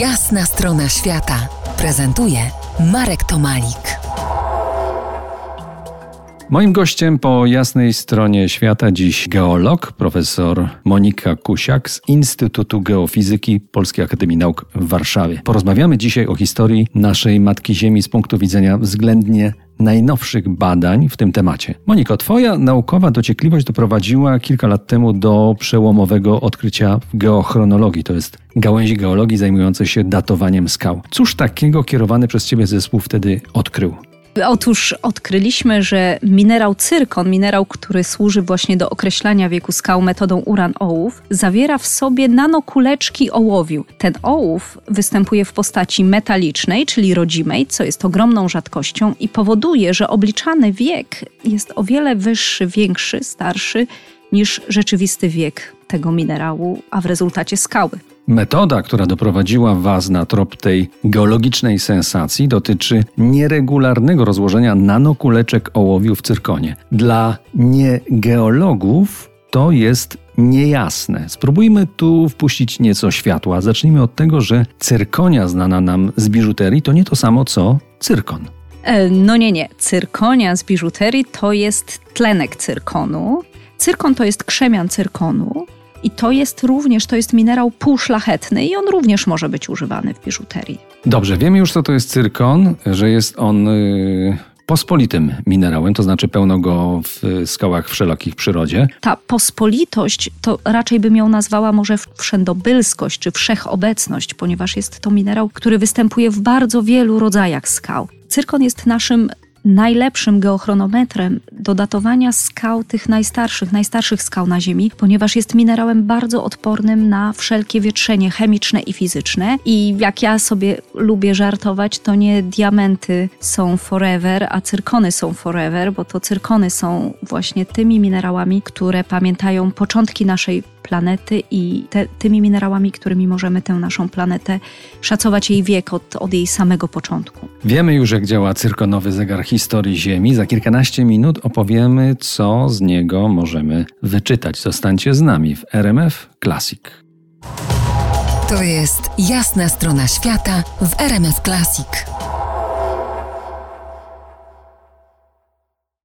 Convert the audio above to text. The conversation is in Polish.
Jasna strona świata prezentuje Marek Tomalik. Moim gościem po jasnej stronie świata dziś geolog, profesor Monika Kusiak z Instytutu Geofizyki Polskiej Akademii Nauk w Warszawie. Porozmawiamy dzisiaj o historii naszej Matki Ziemi z punktu widzenia względnie najnowszych badań w tym temacie. Moniko, Twoja naukowa dociekliwość doprowadziła kilka lat temu do przełomowego odkrycia w geochronologii, to jest gałęzi geologii zajmującej się datowaniem skał. Cóż takiego kierowany przez Ciebie zespół wtedy odkrył? Otóż odkryliśmy, że minerał cyrkon, minerał, który służy właśnie do określania wieku skał metodą uran-ołów, zawiera w sobie nanokuleczki ołowiu. Ten ołów występuje w postaci metalicznej, czyli rodzimej, co jest ogromną rzadkością i powoduje, że obliczany wiek jest o wiele wyższy, większy, starszy niż rzeczywisty wiek tego minerału, a w rezultacie skały. Metoda, która doprowadziła Was na trop tej geologicznej sensacji, dotyczy nieregularnego rozłożenia nanokuleczek ołowiu w cyrkonie. Dla niegeologów to jest niejasne. Spróbujmy tu wpuścić nieco światła. Zacznijmy od tego, że cyrkonia znana nam z biżuterii to nie to samo co cyrkon. E, no nie, nie. Cyrkonia z biżuterii to jest tlenek cyrkonu. Cyrkon to jest krzemian cyrkonu, i to jest również, to jest minerał półszlachetny i on również może być używany w biżuterii. Dobrze, wiemy już co to jest cyrkon, że jest on yy, pospolitym minerałem, to znaczy pełno go w skałach wszelakich w przyrodzie. Ta pospolitość to raczej bym ją nazwała może wszędobylskość czy wszechobecność, ponieważ jest to minerał, który występuje w bardzo wielu rodzajach skał. Cyrkon jest naszym najlepszym geochronometrem do datowania skał tych najstarszych, najstarszych skał na Ziemi, ponieważ jest minerałem bardzo odpornym na wszelkie wietrzenie chemiczne i fizyczne. I jak ja sobie lubię żartować, to nie diamenty są forever, a cyrkony są forever, bo to cyrkony są właśnie tymi minerałami, które pamiętają początki naszej planety i te, tymi minerałami, którymi możemy tę naszą planetę szacować jej wiek od, od jej samego początku. Wiemy już, jak działa cyrkonowy zegar historii Ziemi. Za kilkanaście minut opowiemy, co z niego możemy wyczytać. Zostańcie z nami w RMF Classic. To jest jasna strona świata w RMF Classic.